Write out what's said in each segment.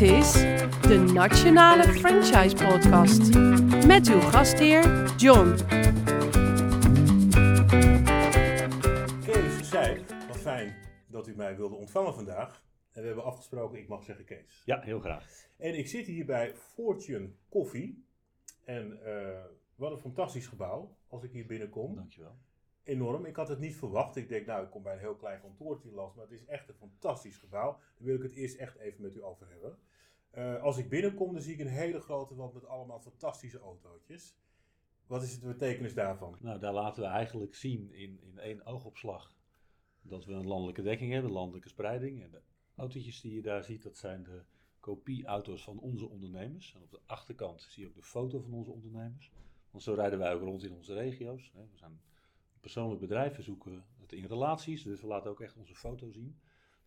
Dit is de Nationale Franchise Podcast met uw gastheer John. Kees zei, wat fijn dat u mij wilde ontvangen vandaag. En we hebben afgesproken, ik mag zeggen Kees. Ja, heel graag. En ik zit hier bij Fortune Coffee. En eh, wat een fantastisch gebouw als ik hier binnenkom. Dankjewel. Enorm. Ik had het niet verwacht. Ik denk, nou, ik kom bij een heel klein kantoortje langs. Maar het is echt een fantastisch gebouw. Daar wil ik het eerst echt even met u over hebben. Eh, als ik binnenkom, dan zie ik een hele grote wand met allemaal fantastische autootjes. Wat is de betekenis daarvan? Nou, daar laten we eigenlijk zien in, in één oogopslag dat we een landelijke dekking hebben, landelijke spreiding. En de autootjes die je daar ziet, dat zijn de kopieauto's van onze ondernemers. En op de achterkant zie je ook de foto van onze ondernemers. Want zo rijden wij ook rond in onze regio's. We zijn een persoonlijk bedrijf, we zoeken het in relaties, dus we laten ook echt onze foto zien.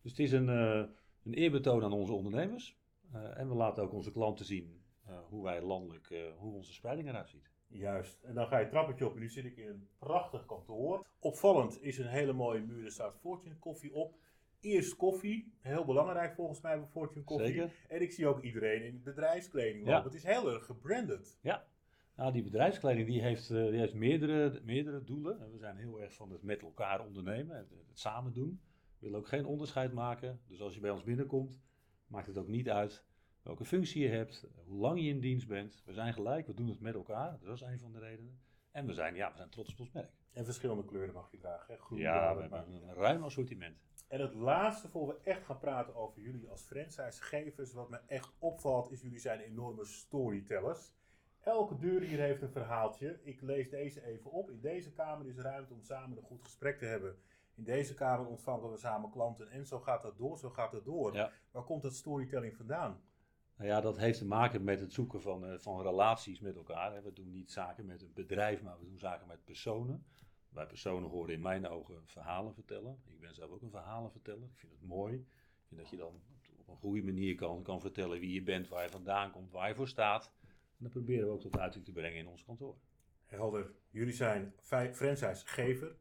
Dus het is een, eh, een eerbetoon aan onze ondernemers. Eh, en we laten ook onze klanten zien eh, hoe wij landelijk, eh, hoe onze spreiding eruit ziet. Juist. En dan ga je het trappetje op en nu zit ik in een prachtig kantoor. Opvallend is een hele mooie muur, er staat Fortune Koffie op. Eerst koffie, heel belangrijk volgens mij bij Fortune Koffie. Zeker. En ik zie ook iedereen in bedrijfskleding Ja. lopen. Het is heel erg gebranded. Ja, nou, die bedrijfskleding die heeft, die heeft meerdere, meerdere doelen. En We zijn heel erg van het met elkaar ondernemen, het, het samen doen. We willen ook geen onderscheid maken. Dus als je bij ons binnenkomt, maakt het ook niet uit welke functie je hebt, hoe lang je in dienst bent. We zijn gelijk, we doen het met elkaar. Dat is een van de redenen. En we zijn, ja, we zijn trots op ons merk. En verschillende kleuren mag je dragen. Hè? Groen, Ja, we hebben een uit. ruim assortiment. En het laatste voor we echt gaan praten over jullie als franchisegevers, wat me echt opvalt, is jullie zijn enorme storytellers. Elke deur hier heeft een verhaaltje. Ik lees deze even op. In deze kamer is ruimte om samen een goed gesprek te hebben. In deze kamer ontvangen we samen klanten. En zo gaat dat door, zo gaat dat door. Ja. Waar komt dat storytelling vandaan? Nou ja, dat heeft te maken met het zoeken van, eh, van relaties met elkaar. hè. We doen niet zaken met een bedrijf, maar we doen zaken met personen. Bij personen horen in mijn ogen verhalen vertellen. Ik ben zelf ook een verhalenverteller. Ik vind het mooi. Ik vind dat je dan op- een goede manier kan, kan vertellen wie je bent, waar je vandaan komt, waar je voor staat. En dat proberen we ook tot uiting te brengen in ons kantoor. Helder. Jullie zijn franchisegever.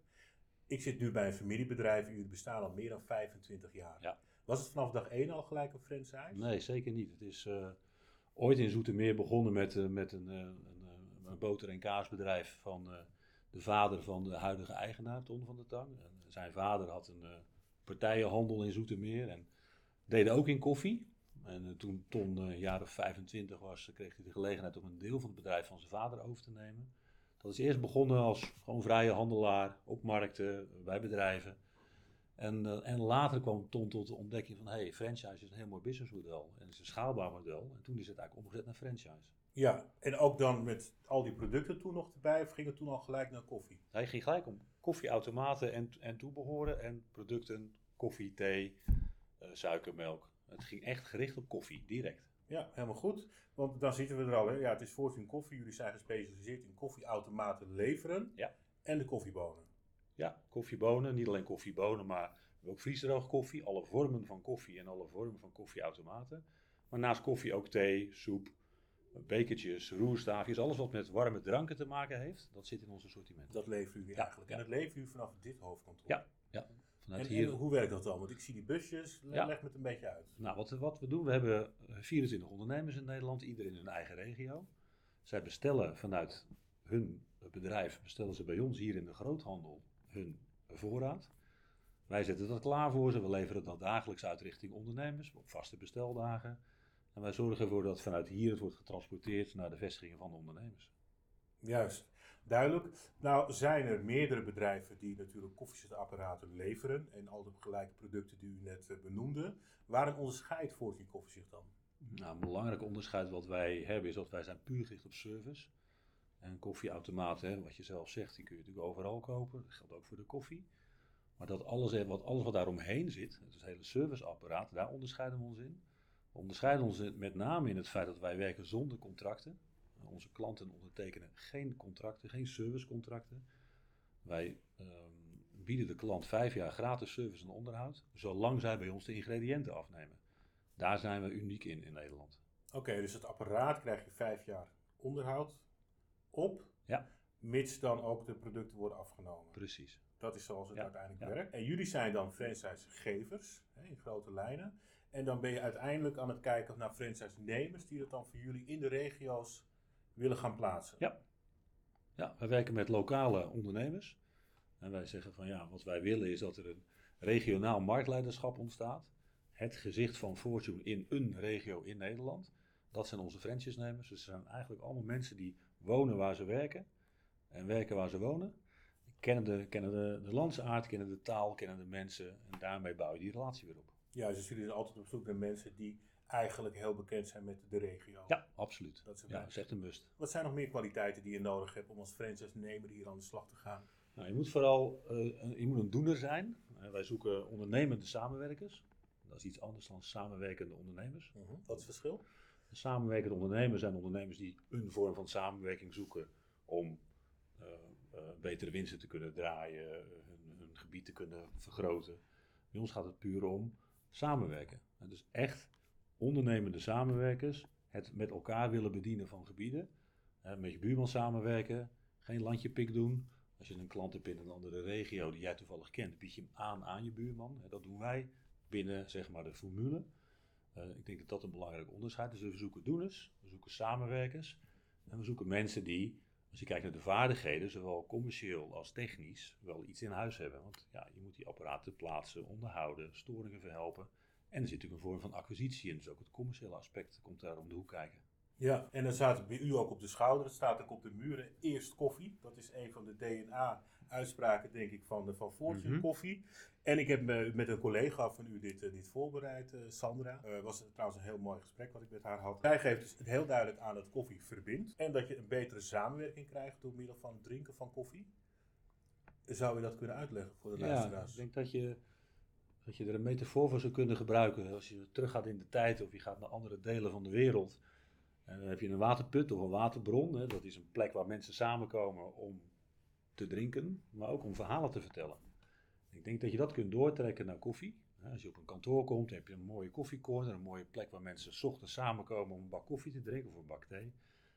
Ik zit nu bij een familiebedrijf. Jullie bestaan al meer dan 25 jaar. Ja. Was het vanaf dag 1 al gelijk een franchise? Nee, zeker niet. Het is eh, ooit in Zoetermeer begonnen met, eh, met een, eh, een, een boter- en kaasbedrijf van de vader van de huidige eigenaar, Ton van der Tang. En zijn vader had een partijenhandel in Zoetermeer en deed ook in koffie. En toen Ton of 25 was, kreeg hij de gelegenheid om een deel van het bedrijf van zijn vader over te nemen. Dat is eerst begonnen als gewoon vrije handelaar op markten, bij bedrijven. En, eh, en later kwam Ton tot de ontdekking van, hey, franchise is een heel mooi businessmodel. En het is een schaalbaar model. En toen is het eigenlijk omgezet naar franchise. Ja, en ook dan met al die producten toen nog erbij, of ging het toen al gelijk naar koffie? Hij ging gelijk om koffieautomaten en, en toebehoren en producten, koffie, thee, eh, suikermelk. Het ging echt gericht op koffie, direct. Ja, helemaal goed. Want dan zitten we er al. Hè. Ja, het is Fortune Koffie. Jullie zijn gespecialiseerd in koffieautomaten leveren. Ja. En de koffiebonen. Ja, koffiebonen, niet alleen koffiebonen, maar we hebben ook vriesdroog koffie. Alle vormen van koffie en alle vormen van koffieautomaten. Maar naast koffie ook thee, soep, bekertjes, roerstaafjes. Alles wat met warme dranken te maken heeft, dat zit in ons assortiment. Dat leveren jullie Ja, eigenlijk. En dat leveren jullie vanaf dit hoofdkantoor. Ja, ja. Vanuit En, hier. en hoe werkt dat dan? Want ik zie die busjes. Ja. Leg me het een beetje uit. Nou, wat, wat we doen, we hebben eh, 24 ondernemers in Nederland, ieder in hun eigen regio. Zij bestellen vanuit hun bedrijf, bestellen ze bij ons hier in de groothandel hun voorraad. Wij zetten dat klaar voor ze, we leveren dat dagelijks uit richting ondernemers op vaste besteldagen. En wij zorgen ervoor dat vanuit hier het wordt getransporteerd naar de vestigingen van de ondernemers. Juist. Duidelijk. Nou zijn er meerdere bedrijven die natuurlijk koffiezetapparaten leveren. En al de gelijke producten die u net eh, benoemde. Waarom onderscheidt Fortune Koffie zich dan? Nou, een belangrijk onderscheid wat wij hebben is dat wij zijn puur gericht op service. En koffieautomaten, wat je zelf zegt, die kun je natuurlijk overal kopen. Dat geldt ook voor de koffie. Maar dat alles, wat, alles wat daaromheen zit, het hele serviceapparaat, daar onderscheiden we ons in. We onderscheiden ons met name in het feit dat wij werken zonder contracten. Onze klanten ondertekenen geen contracten, geen servicecontracten. Wij ehm, bieden de klant vijf jaar gratis service en onderhoud, zolang zij bij ons de ingrediënten afnemen. Daar zijn we uniek in in Nederland. Oké, dus het apparaat krijg je vijf jaar onderhoud op. Ja. Mits dan ook de producten worden afgenomen. Precies. Dat is zoals het Ja, uiteindelijk ja. werkt. En jullie zijn dan franchisegevers hè, in grote lijnen. En dan ben je uiteindelijk aan het kijken naar franchise-nemers die dat dan voor jullie in de regio's willen gaan plaatsen. Ja. Ja, wij werken met lokale ondernemers. En wij zeggen van ja, wat wij willen is dat er een regionaal marktleiderschap ontstaat. Het gezicht van Fortune in een regio in Nederland. Dat zijn onze franchise-nemers. Dus het zijn eigenlijk allemaal mensen die wonen waar ze werken en werken waar ze wonen. Kennen de, kennen de, de landsaard, kennen de taal, kennen de mensen. En daarmee bouw je die relatie weer op. Ja, dus jullie zijn altijd op zoek naar mensen die eigenlijk heel bekend zijn met de regio. Ja, absoluut. Dat is, Ja, ja, dat is echt een must. Wat zijn nog meer kwaliteiten die je nodig hebt om als franchise-nemer hier aan de slag te gaan? Nou, je moet vooral eh, een, je moet een doener zijn. Eh, wij zoeken ondernemende samenwerkers. Dat is iets anders dan samenwerkende ondernemers. Wat is het verschil? De samenwerkende ondernemers zijn ondernemers die een vorm van samenwerking zoeken om eh, betere winsten te kunnen draaien, hun, hun gebied te kunnen vergroten. Bij ons gaat het puur om samenwerken. En dus echt ondernemende samenwerkers, het met elkaar willen bedienen van gebieden, met je buurman samenwerken, geen landje pik doen. Als je een klant hebt in een andere regio die jij toevallig kent, bied je hem aan aan je buurman. Dat doen wij binnen zeg maar, de formule. Eh, ik denk dat dat een belangrijk onderscheid is. Dus we zoeken doeners, we zoeken samenwerkers en we zoeken mensen die, als je kijkt naar de vaardigheden, zowel commercieel als technisch, wel iets in huis hebben. Want ja, je moet die apparaten plaatsen, onderhouden, storingen verhelpen. En er zit natuurlijk een vorm van acquisitie in, dus ook het commerciële aspect komt daar om de hoek kijken. Ja, en dan staat het bij u ook op de schouder, het staat ook op de muren, eerst koffie. Dat is een van de DNA-uitspraken, denk ik, van, de, van Fortune Mhm. Koffie. En ik heb me- met een collega van u dit, eh, dit voorbereid, eh, Sandra. Het was trouwens een heel mooi gesprek wat ik met haar had. Zij geeft dus heel duidelijk aan dat koffie verbindt. En dat je een betere samenwerking krijgt door middel van het drinken van koffie. Zou u dat kunnen uitleggen voor de Ja, luisteraars? ik denk dat je, dat je er een metafoor voor zou kunnen gebruiken. Als je teruggaat in de tijd of je gaat naar andere delen van de wereld. En dan heb je een waterput of een waterbron. Hè. Dat is een plek waar mensen samenkomen om te drinken, maar ook om verhalen te vertellen. Ik denk dat je dat kunt doortrekken naar koffie. Als je op een kantoor komt, heb je een mooie koffiecorner, een mooie plek waar mensen 's ochtends samenkomen om een bak koffie te drinken of een bak thee.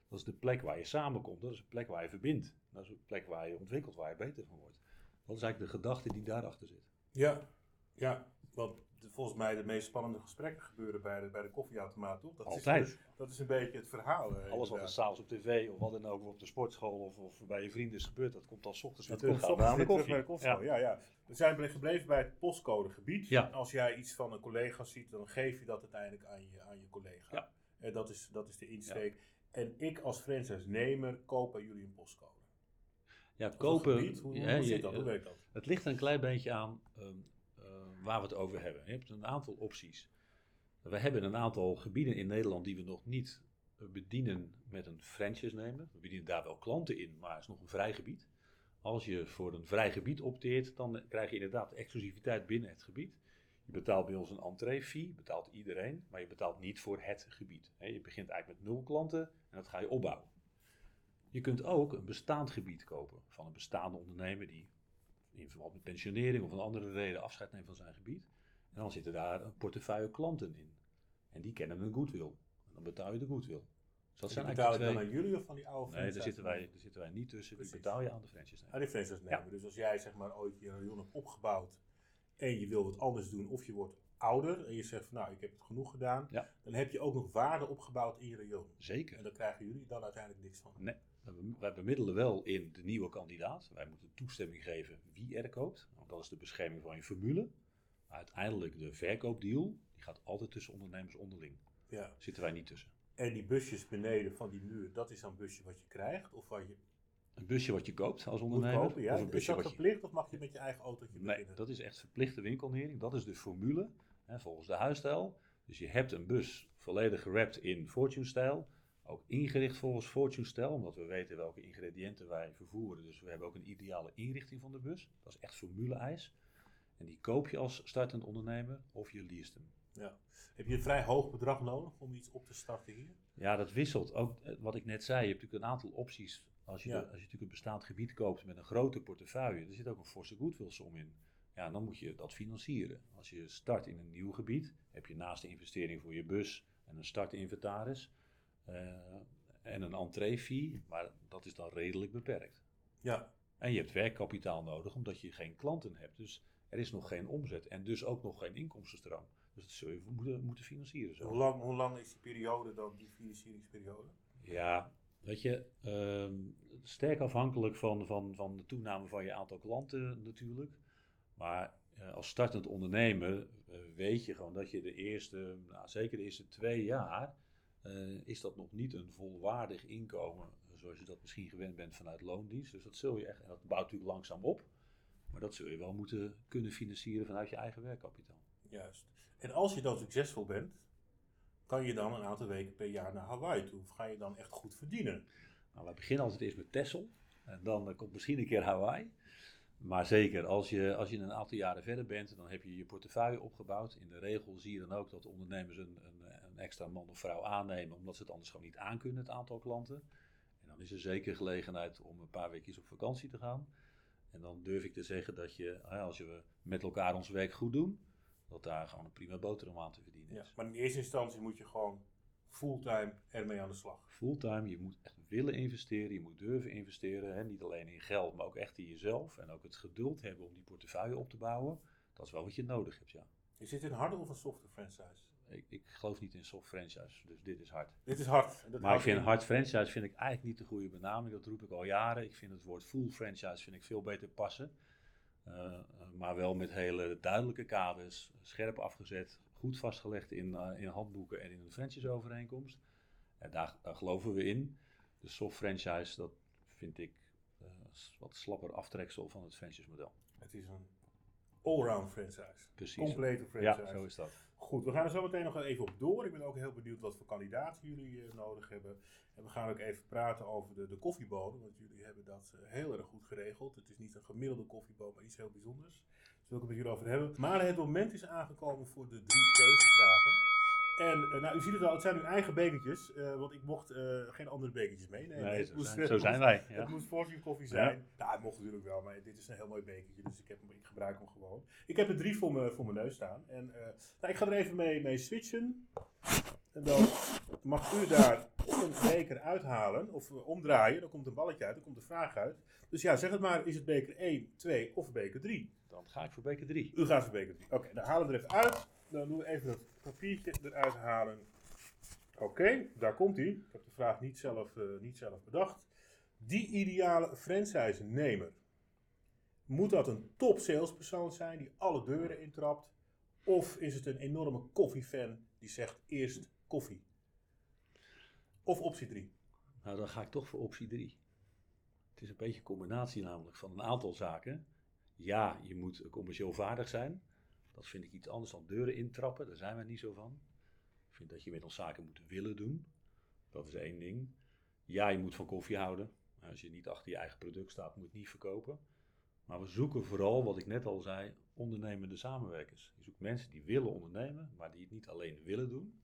Dat is de plek waar je samenkomt, dat is een plek waar je verbindt. Dat is een plek waar je ontwikkelt, waar je beter van wordt. Dat is eigenlijk de gedachte die daarachter zit. Ja, ja. Want volgens mij de meest spannende gesprekken gebeuren bij de, bij de koffieautomaat, toch? Dat Altijd. Is, dat is een beetje het verhaal. eh, Alles wat er s'avonds op tv of wat dan ook, op de sportschool of, of bij je vrienden is gebeurd, dat komt al 's ochtends weer Dat komt terug aan de terug koffie. bij de koffie. Ja. Ja. Ja, We zijn gebleven bij het postcodegebied. Ja. Als jij iets van een collega ziet, dan geef je dat uiteindelijk aan je, aan je collega. Ja. En dat is, dat is de insteek. En ik als franchise-nemer koop bij jullie een postcode. Ja, kopen. gebied. Hoe, zit dat? Hoe werkt dat? Het ligt een klein beetje aan ehm, eh, waar we het over hebben. Je hebt een aantal opties. We hebben een aantal gebieden in Nederland die we nog niet eh, bedienen met een franchise-nemer. We bedienen daar wel klanten in, maar het is nog een vrij gebied. Als je voor een vrij gebied opteert, dan krijg je inderdaad exclusiviteit binnen het gebied. Je betaalt bij ons een entree-fee, betaalt iedereen, maar je betaalt niet voor het gebied. Je begint eigenlijk met nul klanten en dat ga je opbouwen. Je kunt ook een bestaand gebied kopen van een bestaande ondernemer die in verband met pensionering of een andere reden afscheid neemt van zijn gebied. En dan zitten daar een portefeuille klanten in. En die kennen een goodwill. En dan betaal je de goodwill. Dus dat Die zijn betaal ik dan aan jullie of van die oude Nee, daar franchise? zitten, wij, daar zitten wij niet tussen. Die Precies. betaal je aan de franchise. Aan die franchise-nemer. Dus als jij zeg maar ooit je rayon hebt opgebouwd en je wil wat anders doen of je wordt ouder en je zegt van nou ik heb het genoeg gedaan, Ja. dan heb je ook nog waarde opgebouwd in je rayon. Zeker. En daar krijgen jullie dan uiteindelijk niks van. Nee, wij bem- wij bemiddelen wel in de nieuwe kandidaat. Wij moeten toestemming geven wie er koopt. Want dat is de bescherming van je formule. Maar uiteindelijk de verkoopdeal, die gaat altijd tussen ondernemers onderling. Ja. Zitten wij niet tussen. En die busjes beneden van die muur, dat is dan een busje wat je krijgt of wat je Een busje wat je koopt als ondernemer. kopen. Ja? Of een Is busje dat wat je... verplicht of mag je met je eigen autootje Nee, beginnen? dat is echt verplichte winkelnering. Dat is de formule hè, volgens de huisstijl. Dus je hebt een bus volledig gewrapt in Fortune-stijl. Ook ingericht volgens Fortune-stijl, omdat we weten welke ingrediënten wij vervoeren. Dus we hebben ook een ideale inrichting van de bus. Dat is echt formule-eis. En die koop je als startend ondernemer of je leest hem. Ja. Heb je een vrij hoog bedrag nodig om iets op te starten hier? Ja, dat wisselt. Ook eh, wat ik net zei, je hebt natuurlijk een aantal opties. Als je, Ja. de- als je natuurlijk een bestaand gebied koopt met een grote portefeuille, er zit ook een forse goodwill-som in. Ja, dan moet je dat financieren. Als je start in een nieuw gebied, heb je naast de investering voor je bus en een startinventaris en een entree-fee, maar dat is dan redelijk beperkt. Ja. En je hebt werkkapitaal nodig omdat je geen klanten hebt. Dus er is nog geen omzet en dus ook nog geen inkomstenstroom. Dus dat zul je moeten, moeten financieren. Zo. Hoe lang, hoe lang is die periode dan, die financieringsperiode? Ja, weet je, ehm, sterk afhankelijk van, van, van de toename van je aantal klanten natuurlijk. Maar eh, als startend ondernemer eh, weet je gewoon dat je de eerste, nou, zeker de eerste twee jaar, eh, is dat nog niet een volwaardig inkomen zoals je dat misschien gewend bent vanuit loondienst. Dus dat zul je echt, en dat bouwt natuurlijk langzaam op, maar dat zul je wel moeten kunnen financieren vanuit je eigen werkkapitaal. Juist. En als je dan succesvol bent, kan je dan een aantal weken per jaar naar Hawaii toe? Of ga je dan echt goed verdienen? Nou, wij beginnen altijd eerst met Texel. En dan eh, komt misschien een keer Hawaii. Maar zeker, als je, als je een aantal jaren verder bent, dan heb je je portefeuille opgebouwd. In de regel zie je dan ook dat ondernemers een, een, een extra man of vrouw aannemen, omdat ze het anders gewoon niet aankunnen, het aantal klanten. En dan is er zeker gelegenheid om een paar weken op vakantie te gaan. En dan durf ik te zeggen dat je, als je met elkaar ons werk goed doen, dat daar gewoon een prima boterham aan te verdienen Ja, is. maar in eerste instantie moet je gewoon fulltime ermee aan de slag. Fulltime, je moet echt willen investeren, je moet durven investeren. Hè? Niet alleen in geld, maar ook echt in jezelf. En ook het geduld hebben om die portefeuille op te bouwen. Dat is wel wat je nodig hebt, ja. Is dit een harde of een softe franchise? Ik, ik geloof niet in soft franchise, dus dit is hard. Dit is hard. Dat Maar ik vind in- hard franchise vind ik eigenlijk niet de goede benaming. Dat roep ik al jaren. Ik vind het woord full franchise vind ik veel beter passen. Eh, eh, maar wel met hele duidelijke kaders, scherp afgezet, goed vastgelegd in, eh, in handboeken en in een franchise-overeenkomst. En daar, daar geloven we in. De soft franchise, dat vind ik s- wat slapper aftreksel van het franchise-model. Het is een allround franchise. Precies. Complete franchise. Ja, zo is dat. Goed, we gaan er zo meteen nog even op door. Ik ben ook heel benieuwd wat voor kandidaten jullie eh, nodig hebben. En we gaan ook even praten over de, de koffiebodem, want jullie hebben dat eh, heel erg goed geregeld. Het is niet een gemiddelde koffiebodem, maar iets heel bijzonders. Wil ik het met jullie over hebben. Maar het moment is aangekomen voor de drie keuzevragen. En eh, nou, u ziet het al, het zijn uw eigen bekertjes, eh, want ik mocht eh, geen andere bekertjes meenemen. Nee, zo moest, zijn, zo zijn wij. Het Ja. moest fortune koffie zijn. Nou, het mocht natuurlijk wel, maar dit is een heel mooi bekertje, dus ik, heb hem, ik gebruik hem gewoon. Ik heb er drie voor, me, voor mijn neus staan. En nou, ik ga er even mee, mee switchen. En dan mag u daar een beker uithalen of omdraaien. Dan komt een balletje uit, dan komt een vraag uit. Dus ja, zeg het maar, is het beker 1, 2 of beker 3? Dan ga ik voor beker 3. U gaat voor beker 3. Oké, dan halen we er even uit. Dan doen we even dat papiertje eruit halen. Oké, daar komt hij. Ik heb de vraag niet zelf, eh, niet zelf bedacht. Die ideale franchise-nemer. Moet dat een top salespersoon zijn die alle deuren intrapt? Of is het een enorme koffiefan die zegt eerst koffie? Of optie 3? Nou, dan ga ik toch voor optie 3. Het is een beetje een combinatie namelijk van een aantal zaken. Ja, je moet commercieel vaardig zijn. Dat vind ik iets anders dan deuren intrappen. Daar zijn we niet zo van. Ik vind dat je met ons zaken moet willen doen. Dat is één ding. Ja, je moet van koffie houden. Als je niet achter je eigen product staat, moet je het niet verkopen. Maar we zoeken vooral, wat ik net al zei, ondernemende samenwerkers. Je zoekt mensen die willen ondernemen, maar die het niet alleen willen doen.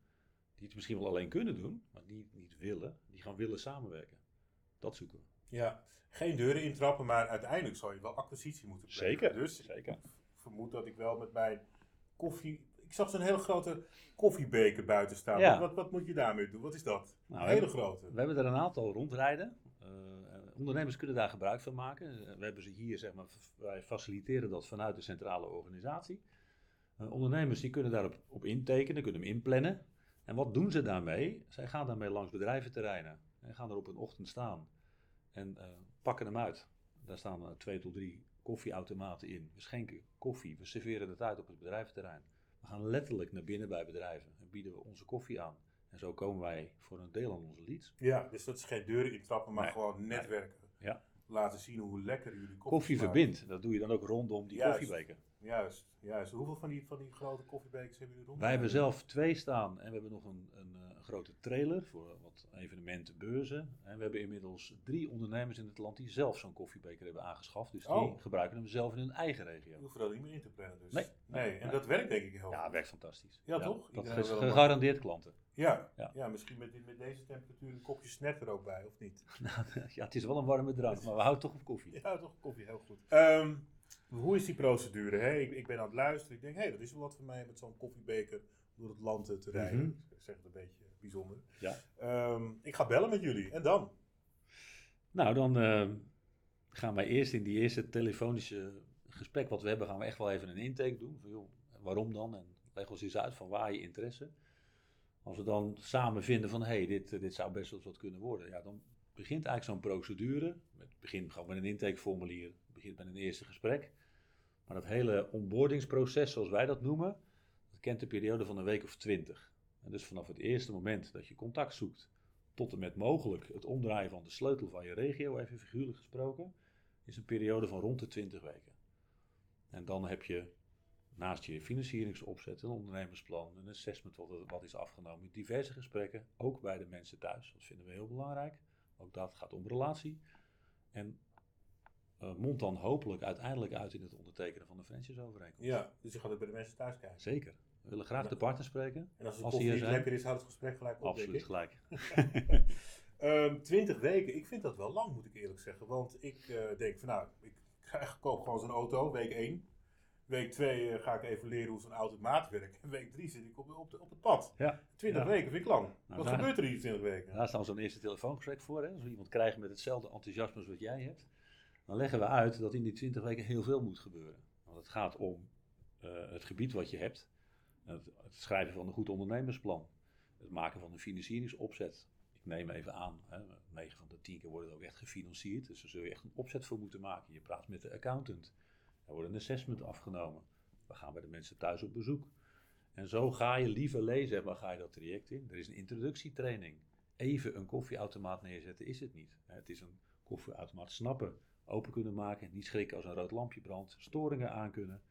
Die het misschien wel alleen kunnen doen, maar die het niet willen. Die gaan willen samenwerken. Dat zoeken we. Ja, geen deuren intrappen, maar uiteindelijk zou je wel acquisitie moeten plegen. Zeker, Dus zeker. Vermoed dat ik wel met mijn koffie... Ik zag zo'n hele grote koffiebeker buiten staan. Ja. Wat, wat moet je daarmee doen? Wat is dat? Nou, een hele hebben- grote. We hebben er een aantal rondrijden. Eh, ondernemers kunnen daar gebruik van maken. Eh, we hebben ze hier, zeg maar, wij faciliteren dat vanuit de centrale organisatie. Eh, ondernemers die kunnen daarop op intekenen, kunnen hem inplannen. En wat doen ze daarmee? Zij gaan daarmee langs bedrijventerreinen en gaan er op een ochtend staan en pakken hem uit. Daar staan twee tot drie koffieautomaten in. We schenken koffie, we serveren het uit op het bedrijventerrein. We gaan letterlijk naar binnen bij bedrijven en bieden we onze koffie aan. En zo komen wij voor een deel aan onze leads. Ja, dus dat is geen deuren intrappen, maar Nee. gewoon netwerken. Ja. Laten zien hoe lekker jullie koffie, Koffie verbindt, dat doe je dan ook rondom die Juist. koffiebeker. Juist, juist. Hoeveel van die, van die grote koffiebekers hebben jullie rond? Wij hebben zelf twee staan en we hebben nog een, een, eh, een grote trailer voor wat evenementen, beurzen. En we hebben inmiddels drie ondernemers in het land die zelf zo'n koffiebeker hebben aangeschaft. Dus die Oh. gebruiken hem zelf in hun eigen regio. hoeven dat niet meer in te plannen dus. Nee. nee. En Nee. dat werkt denk ik heel Ja, werkt fantastisch. Ja, toch? Dat Iedereen is gegarandeerd klanten. Ja. Ja. Ja. misschien met, met deze temperatuur een kopje snet er ook bij, of niet? ja, het is wel een warme drank, maar we houden toch op koffie. Ja, toch koffie, heel goed. Ehm, hoe is die procedure? Hè? Ik, ik ben aan het luisteren. Ik denk, hé, dat is wel wat voor mij met zo'n koffiebeker door het land te rijden. Mhm. Ik zeg het een beetje bijzonder. Ja. Ehm, ik ga bellen met jullie. En dan? Nou, dan eh, gaan wij eerst in die eerste telefonische gesprek wat we hebben, gaan we echt wel even een intake doen. Van, joh, waarom dan? En leg ons eens uit van waar je interesse. Als we dan samen vinden van, hé, hey, dit, dit zou best wel eens wat kunnen worden. Ja, dan begint eigenlijk zo'n procedure. Het begint gewoon met een intakeformulier. Het begint met een eerste gesprek. Maar dat hele onboardingsproces, zoals wij dat noemen, dat kent een periode van een week of twintig. En dus vanaf het eerste moment dat je contact zoekt, tot en met mogelijk het omdraaien van de sleutel van je regio, even figuurlijk gesproken, is een periode van rond de 20 weken. En dan heb je naast je financieringsopzet, een ondernemersplan, een assessment wat, wat is afgenomen, diverse gesprekken, ook bij de mensen thuis. Dat vinden we heel belangrijk. Ook dat gaat om relatie. En uh, mondt dan hopelijk uiteindelijk uit in het ondertekenen van de franchise-overeenkomst. Ja, dus je gaat ook bij de mensen thuis kijken. Zeker. We willen graag de partner spreken. En als het koffie niet lekker is, houdt het gesprek gelijk op, Absoluut gelijk. um, 20 weken, ik vind dat wel lang, moet ik eerlijk zeggen. Want ik uh, denk van nou, ik krijg, koop gewoon zo'n auto, week 1. Week 2 uh, ga ik even leren hoe zo'n automaat werkt. En week 3 zit ik op, op, de, op het pad. Ja. 20 Ja. weken vind ik lang. Nou, Wat daar- gebeurt er in die 20 weken? Daar staan zo'n eerste telefoongesprek voor. Hè? Als we iemand krijgen met hetzelfde enthousiasme als wat jij hebt. Dan leggen we uit dat in die 20 weken heel veel moet gebeuren. Want het gaat om eh, het gebied wat je hebt. Het, schrijven van een goed ondernemersplan. Het maken van een financieringsopzet. Ik neem even aan, hè, 9 van de 10 keer wordt het ook echt gefinancierd. Dus daar zul je echt een opzet voor moeten maken. Je praat met de accountant. Er wordt een assessment afgenomen. We gaan bij de mensen thuis op bezoek. En zo ga je liever lezen en waar ga je dat traject in. Er is een introductietraining. Even een koffieautomaat neerzetten is het niet. Het is een koffieautomaat snappen, open kunnen maken, niet schrikken als een rood lampje brandt, storingen aankunnen.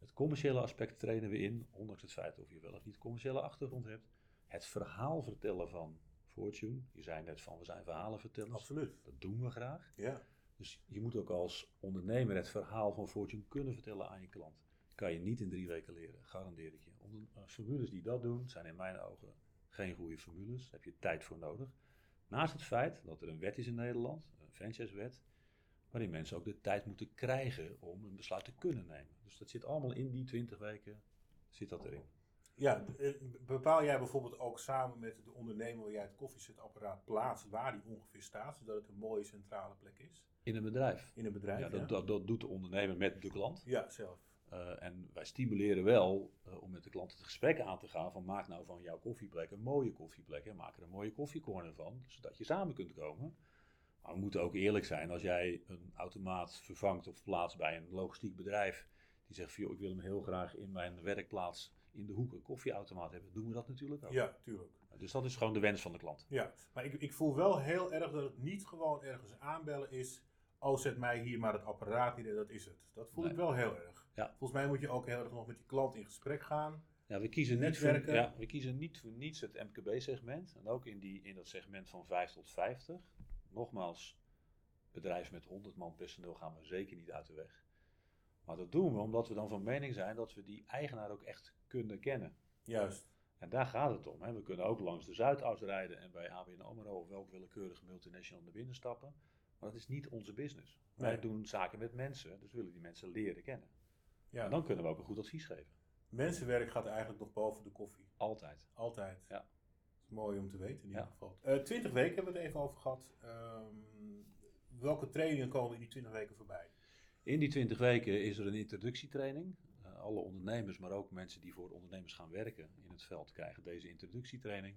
Het commerciële aspect trainen we in, ondanks het feit of je wel of niet commerciële achtergrond hebt. Het verhaal vertellen van Fortune. Je zei net van we zijn verhalenvertellers. Absoluut. Dat doen we graag. Ja. Dus je moet ook als ondernemer het verhaal van Fortune kunnen vertellen aan je klant. Kan je niet in drie weken leren, garandeer ik je. Uh, formules die dat doen, zijn in mijn ogen geen goede formules. Daar heb je tijd voor nodig. Naast het feit dat er een wet is in Nederland, een franchisewet, waarin mensen ook de tijd moeten krijgen om een besluit te kunnen nemen. Dus dat zit allemaal in die 20 weken, zit dat erin. Ja, eh, bepaal jij bijvoorbeeld ook samen met de ondernemer waar jij het koffiezetapparaat plaatst, waar die ongeveer staat, zodat het een mooie centrale plek is In een bedrijf. in een bedrijf? Ja, Ja, dat, dat, dat doet de ondernemer met de klant. Ja, zelf. Uh, en wij stimuleren wel uh, om met de klant het gesprek aan te gaan van maak nou van jouw koffieplek een mooie koffieplek en maak er een mooie koffiecorner van, zodat je samen kunt komen. Maar we moeten ook eerlijk zijn, als jij een automaat vervangt of plaatst bij een logistiek bedrijf die zegt van joh, ik wil hem heel graag in mijn werkplaats in de hoek een koffieautomaat hebben, doen we dat natuurlijk ook. Ja, tuurlijk. Dus dat is gewoon de wens van de klant. Ja, maar ik, ik voel wel heel erg dat het niet gewoon ergens aanbellen is. Oh, zet mij hier maar het apparaat neer en dat is het. Dat voel Nee. ik wel heel erg. Ja. Volgens mij moet je ook heel erg nog met die klant in gesprek gaan. Ja, we kiezen, niet voor, ja, we kiezen niet voor niets het MKB-segment. En ook in, die, in dat segment van 5 tot 50. Nogmaals, bedrijf met 100 man personeel gaan we zeker niet uit de weg. Maar dat doen we omdat we dan van mening zijn dat we die eigenaar ook echt kunnen kennen. Juist. En daar gaat het om. Hè. We kunnen ook langs de Zuidas rijden en bij ABN AMRO of welk willekeurige multinational naar binnen stappen. Maar dat is niet onze business. Wij Nee. doen zaken met mensen, dus willen die mensen leren kennen. Ja. En dan kunnen we ook een goed advies geven. Mensenwerk gaat eigenlijk nog boven de koffie. Altijd. Altijd. Ja. Mooi om te weten in ieder Ja. geval. Eh 20 weken hebben we het even over gehad. Ehm, welke trainingen komen in die 20 weken voorbij? In die 20 weken is er een introductietraining. Uh, alle ondernemers, maar ook mensen die voor ondernemers gaan werken in het veld, krijgen deze introductietraining.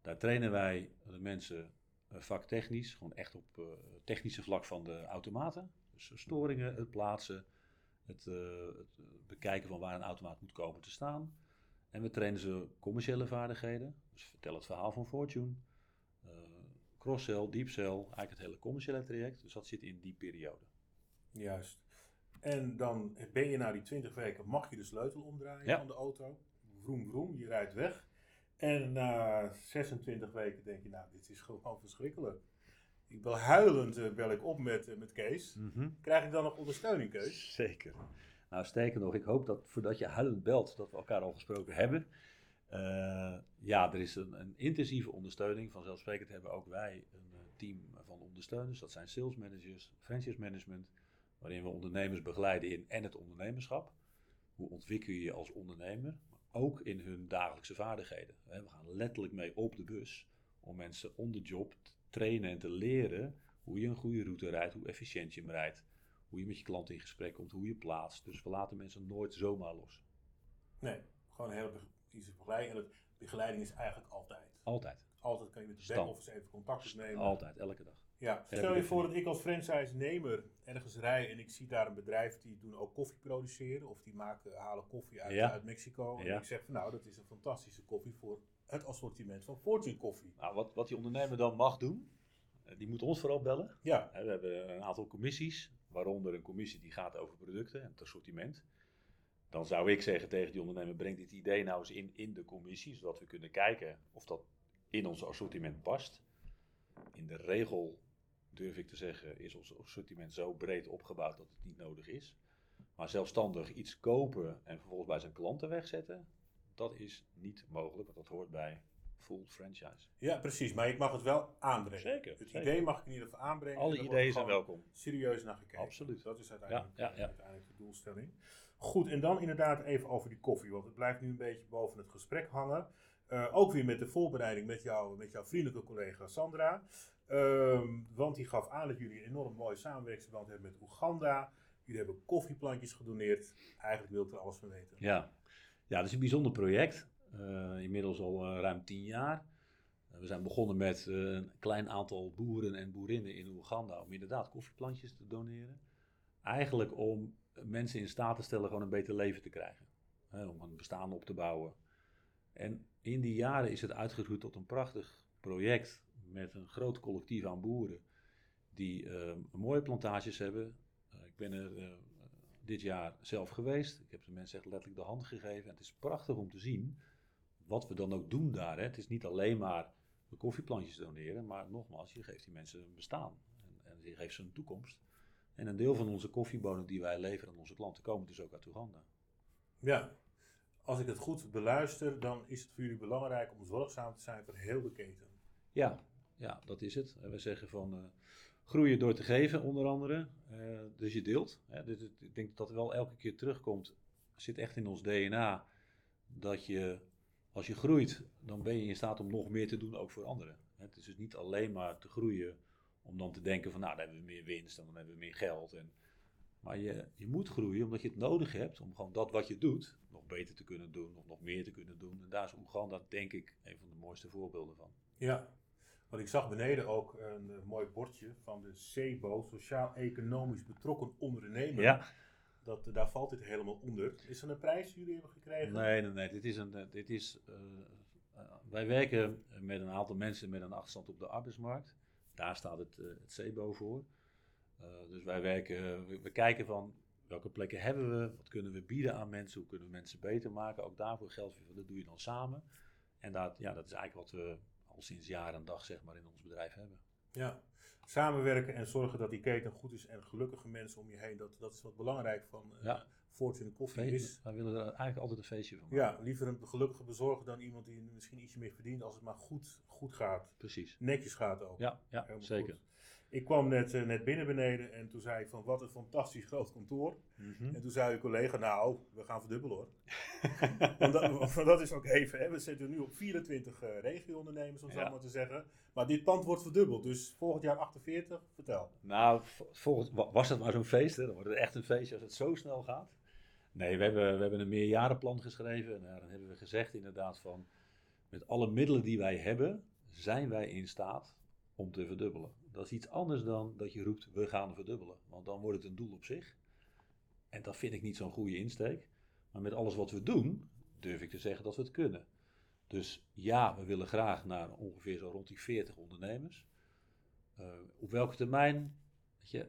Daar trainen wij de mensen uh, vaktechnisch, gewoon echt op uh, technische vlak van de automaten. Dus storingen, het plaatsen, het, uh, het bekijken van waar een automaat moet komen te staan. En we trainen ze commerciële vaardigheden. Dus vertel het verhaal van Fortune. Uh, cross-sell, deep-sell, eigenlijk het hele commerciële traject. Dus dat zit in die periode. Juist. En dan ben je na die 20 weken, mag je de sleutel omdraaien Ja. van de auto. Vroom, vroom, je rijdt weg. En na 26 weken denk je, nou, dit is gewoon verschrikkelijk. Ik bel huilend, uh, bel ik op met, uh, met Kees. Mm-hmm. Krijg ik dan nog ondersteuning, Kees? Zeker. Nou, sterker nog, ik hoop dat voordat je huilend belt, dat we elkaar al gesproken hebben. Uh, ja, er is een, een, intensieve ondersteuning. Vanzelfsprekend hebben ook wij een uh, team van ondersteuners. Dat zijn sales managers, franchise management, waarin we ondernemers begeleiden in en het ondernemerschap. Hoe ontwikkel je je als ondernemer, maar ook in hun dagelijkse vaardigheden. We gaan letterlijk mee op de bus om mensen on the job te trainen en te leren hoe je een goede route rijdt, hoe efficiënt je hem rijdt, hoe je met je klant in gesprek komt, hoe je plaatst. Dus we laten mensen nooit zomaar los. Nee, Gewoon een hele be- easy begeleiding. En het, begeleiding is eigenlijk altijd. Altijd. Altijd kan je met de back-office even contact opnemen. Altijd, elke dag. Ja, stel je dat voor dat ik als franchise-nemer ergens rij en ik zie daar een bedrijf die doen ook koffie produceren. Of die maken, halen koffie uit, Ja. uit Mexico. En Ja. ik zeg van nou, dat is een fantastische koffie voor het assortiment van Fortune Koffie. Nou, wat, wat die ondernemer dan mag doen, eh, die moet ons vooral bellen. Ja, We hebben een aantal commissies, waaronder een commissie die gaat over producten en het assortiment. Dan zou ik zeggen tegen die ondernemer, breng dit idee nou eens in, in de commissie, zodat we kunnen kijken of dat in ons assortiment past. In de regel, durf ik te zeggen, is ons assortiment zo breed opgebouwd dat het niet nodig is. Maar zelfstandig iets kopen en vervolgens bij zijn klanten wegzetten, dat is niet mogelijk, want dat hoort bij full franchise. ja, precies. Maar ik mag het wel aanbrengen. Zeker, Het zeker. idee mag ik in ieder geval aanbrengen. en Alle ideeën zijn welkom. Serieus naar gekeken. Absoluut. Dat is uiteindelijk, Ja, ja, ja. uiteindelijk de doelstelling. Goed, en dan inderdaad even over die koffie, want het blijft nu een beetje boven het gesprek hangen. Eh, ook weer met de voorbereiding met, jou, met jouw vriendelijke collega Sandra. Ehm, want die gaf aan dat jullie een enorm mooie samenwerkingsverband hebben met Oeganda. Jullie hebben koffieplantjes gedoneerd. Eigenlijk wil ik er alles van weten. Ja, ja dat is een bijzonder project. Eh, inmiddels al eh, ruim tien jaar. We zijn begonnen met een klein aantal boeren en boerinnen in Oeganda om inderdaad koffieplantjes te doneren. Eigenlijk om mensen in staat te stellen gewoon een beter leven te krijgen. Hè, om een bestaan op te bouwen. En in die jaren is het uitgegroeid tot een prachtig project met een groot collectief aan boeren die eh, mooie plantages hebben. Eh, ik ben er eh, dit jaar zelf geweest. Ik heb de mensen echt letterlijk de hand gegeven. En het is prachtig om te zien wat we dan ook doen daar. Hè. Het is niet alleen maar de koffieplantjes doneren, maar nogmaals, je geeft die mensen een bestaan. En, en je geeft ze een toekomst. En een deel van onze koffiebonen die wij leveren aan onze klanten komen dus ook uit Oeganda. Ja, als ik het goed beluister, dan is het voor jullie belangrijk om zorgzaam te zijn voor heel de keten. Ja, ja, dat is het. We zeggen van eh, groeien door te geven, onder andere. Eh, dus je deelt. Hè. Dit- ik denk dat het wel elke keer terugkomt. Zit echt in ons DNA dat je, als je groeit, dan ben je in staat om nog meer te doen, ook voor anderen. Het is dus niet alleen maar te groeien om dan te denken van, nou, dan hebben we meer winst en dan hebben we meer geld. En, maar je, je moet groeien omdat je het nodig hebt om gewoon dat wat je doet nog beter te kunnen doen, of nog meer te kunnen doen. En daar is Oeganda, denk ik, een van de mooiste voorbeelden van. Ja, want ik zag beneden ook een eh, mooi bordje van de SEBO, Sociaal-Economisch Betrokken Ondernemer. Ja. Dat, daar valt dit helemaal onder. Is er een prijs die jullie hebben gekregen? Nee, nee, nee. Dit is een, eh, dit is, eh, eh, wij werken met een aantal mensen met een achterstand op de arbeidsmarkt. Daar staat het, eh, het CEBO voor. Eh, dus wij werken, we, we kijken van welke plekken hebben we, wat kunnen we bieden aan mensen, hoe kunnen we mensen beter maken. Ook daarvoor geldt weer, dat doe je dan samen. En dat, ja, dat is eigenlijk wat we al sinds jaar en dag zeg maar, in ons bedrijf hebben. Ja. Samenwerken en zorgen dat die keten goed is en gelukkige mensen om je heen. Dat, dat is wat belangrijk van uh, Fortune Koffie is. Wij willen er eigenlijk altijd een feestje van maken. Ja, liever een gelukkige bezorger dan iemand die misschien ietsje meer verdient als het maar goed, goed gaat. Precies. Netjes gaat ook. Ja, ja Helemaal zeker. goed. Ik kwam net, eh, net binnen beneden en toen zei ik van wat een fantastisch groot kantoor. Mhm. En toen zei uw collega, nou, we gaan verdubbelen hoor. want, dat, want dat is ook even, hè. we zitten nu op 24 eh regio-ondernemers om zo maar te zeggen. Maar dit pand wordt verdubbeld, dus volgend jaar 48, vertel. Nou, vo- volgens, wa- was het maar zo'n feest, hè? dan wordt het echt een feestje als het zo snel gaat. Nee, we hebben, we hebben een meerjarenplan geschreven en daarin hebben we gezegd inderdaad van, met alle middelen die wij hebben, zijn wij in staat om te verdubbelen. Dat is iets anders dan dat je roept, we gaan verdubbelen. Want dan wordt het een doel op zich. En dat vind ik niet zo'n goede insteek. Maar met alles wat we doen, durf ik te zeggen dat we het kunnen. Dus ja, we willen graag naar ongeveer zo rond die 40 ondernemers. Eh, op welke termijn? Weet je,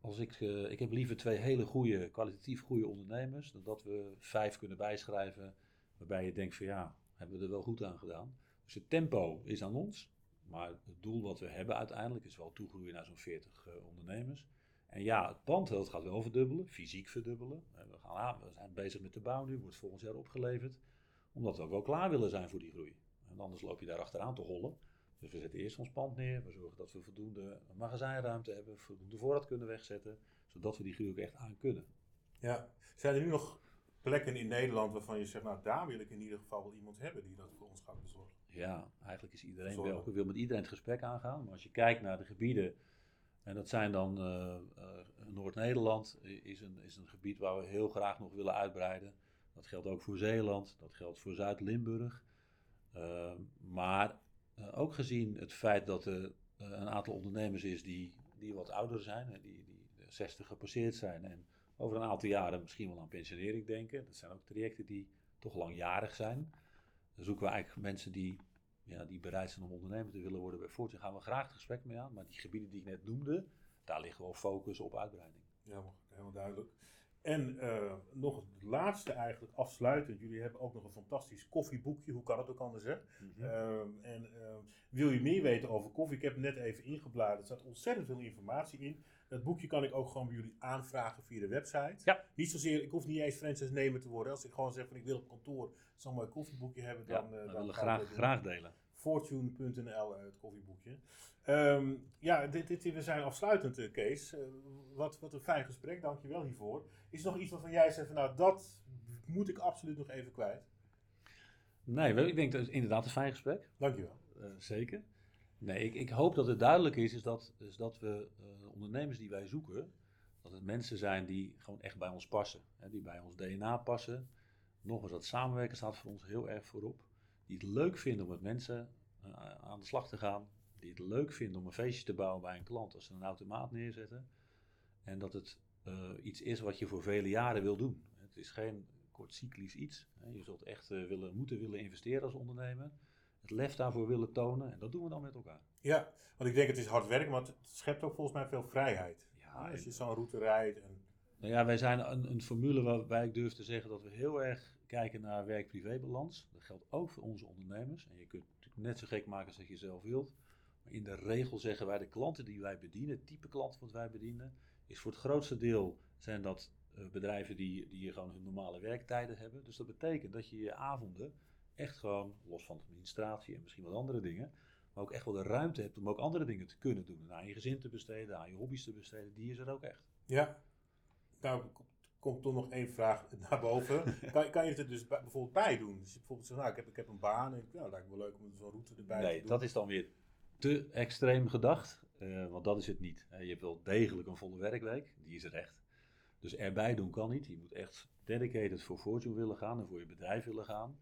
als ik, eh, ik heb liever twee hele goede, kwalitatief goede ondernemers, dan dat we vijf kunnen bijschrijven, waarbij je denkt van ja, hebben we er wel goed aan gedaan. Dus het tempo is aan ons, maar het doel wat we hebben uiteindelijk is wel toegroeien naar zo'n 40 eh, ondernemers. En ja, het pand dat gaat wel verdubbelen, fysiek verdubbelen. Eh, we, gaan, aan- we zijn bezig met de bouw nu, wordt volgend jaar opgeleverd, omdat we ook wel klaar willen zijn voor die groei. En anders loop je daar achteraan te hollen. Dus we zetten eerst ons pand neer. We zorgen dat we voldoende magazijnruimte hebben, voldoende voorraad kunnen wegzetten, zodat we die groei ook echt aan kunnen. Ja. Zijn er nu nog plekken in Nederland waarvan je zegt, nou daar wil ik in ieder geval wel iemand hebben die dat voor ons gaat bezorgen? Ja, eigenlijk is iedereen Zorgen. welkom. Ik wil met iedereen het gesprek aangaan. Maar als je kijkt naar de gebieden, en dat zijn dan eh, eh, Noord-Nederland, is een, is een gebied waar we heel graag nog willen uitbreiden. Dat geldt ook voor Zeeland, dat geldt voor Zuid-Limburg. Uh, maar uh, ook gezien het feit dat er uh, een aantal ondernemers is die, die wat ouder zijn, die, die 60 gepasseerd zijn en over een aantal jaren misschien wel aan pensionering denken. Dat zijn ook trajecten die toch langjarig zijn. Dan zoeken we eigenlijk mensen die, ja, die bereid zijn om ondernemer te willen worden bij Fortune. Daar gaan we graag het gesprek mee aan. Maar die gebieden die ik net noemde, daar liggen we focus op uitbreiding. Ja, helemaal duidelijk. En uh, nog het laatste eigenlijk, afsluitend. Jullie hebben ook nog een fantastisch koffieboekje. Hoe kan het ook anders, hè? Mm -hmm. uh, en uh, wil je meer weten over koffie? Ik heb het net even ingebladerd. Er staat ontzettend veel informatie in. Dat boekje kan ik ook gewoon bij jullie aanvragen via de website. Ja. Niet zozeer, ik hoef niet eens franchise-nemer te worden. Als ik gewoon zeg van ik wil op kantoor zo'n mooi koffieboekje hebben, dan... Ja, dan willen we graag, graag delen. Fortune.nl, het koffieboekje. Um, ja, dit, dit, we zijn afsluitend, uh, Kees. Uh, wat, wat een fijn gesprek, dankjewel hiervoor. Is er nog iets waarvan jij zegt van nou, dat moet ik absoluut nog even kwijt? Nee, ik denk dat het inderdaad een fijn gesprek. Dankjewel. Uh, zeker. Nee, ik, ik, hoop dat het duidelijk is, is dat, is dat we uh, ondernemers die wij zoeken, dat het mensen zijn die gewoon echt bij ons passen. Hè, die bij ons DNA passen. Nog eens, dat samenwerken staat voor ons heel erg voorop. Die het leuk vinden om met mensen aan de slag te gaan. Die het leuk vinden om een feestje te bouwen bij een klant als ze een automaat neerzetten. En dat het uh, iets is wat je voor vele jaren wil doen. Het is geen kortcyclisch iets. Hè. Je zult echt willen, moeten willen investeren als ondernemer het lef daarvoor willen tonen. En dat doen we dan met elkaar. Ja, want ik denk het is hard werken, maar het schept ook volgens mij veel vrijheid. Ja, als je zo'n route rijdt. En... Nou ja, wij zijn een, een, formule waarbij ik durf te zeggen dat we heel erg kijken naar werk-privé-balans. Dat geldt ook voor onze ondernemers. En je kunt net zo gek maken als dat je zelf wilt. Maar in de regel zeggen wij de klanten die wij bedienen, het type klanten wat wij bedienen, is voor het grootste deel zijn dat uh, bedrijven die, die gewoon hun normale werktijden hebben. Dus dat betekent dat je je avonden echt gewoon, los van de administratie en misschien wat andere dingen, maar ook echt wel de ruimte hebt om ook andere dingen te kunnen doen. En aan je gezin te besteden, aan je hobby's te besteden, die is er ook echt. Ja, nou komt toch nog één vraag naar boven. kan, kan je het er dus bij, bijvoorbeeld bij doen? Dus je bijvoorbeeld zegt, nou ik heb, ik heb een baan en nou, lijkt me wel leuk om zo'n route erbij nee, te doen. dat is dan weer te extreem gedacht, uh, want dat is het niet. Uh, je hebt wel degelijk een volle werkweek, die is er echt. Dus erbij doen kan niet. Je moet echt dedicated voor Fortune willen gaan en voor je bedrijf willen gaan.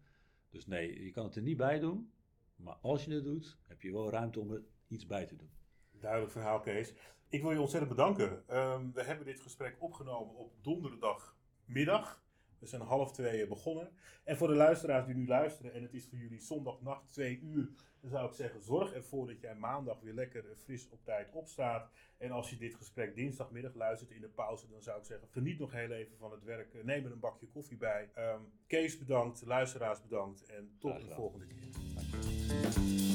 Dus nee, je kan het er niet bij doen. Maar als je het doet, heb je wel ruimte om er iets bij te doen. Duidelijk verhaal, Kees. Ik wil je ontzettend bedanken. Um, we hebben dit gesprek opgenomen op donderdagmiddag. We zijn half twee begonnen. En voor de luisteraars die nu luisteren, en het is voor jullie zondagnacht twee uur, dan zou ik zeggen: zorg ervoor dat jij maandag weer lekker fris op tijd opstaat. En als je dit gesprek dinsdagmiddag luistert in de pauze, dan zou ik zeggen: geniet nog heel even van het werk. Neem er een bakje koffie bij. Um, Kees bedankt, luisteraars bedankt en tot de volgende keer.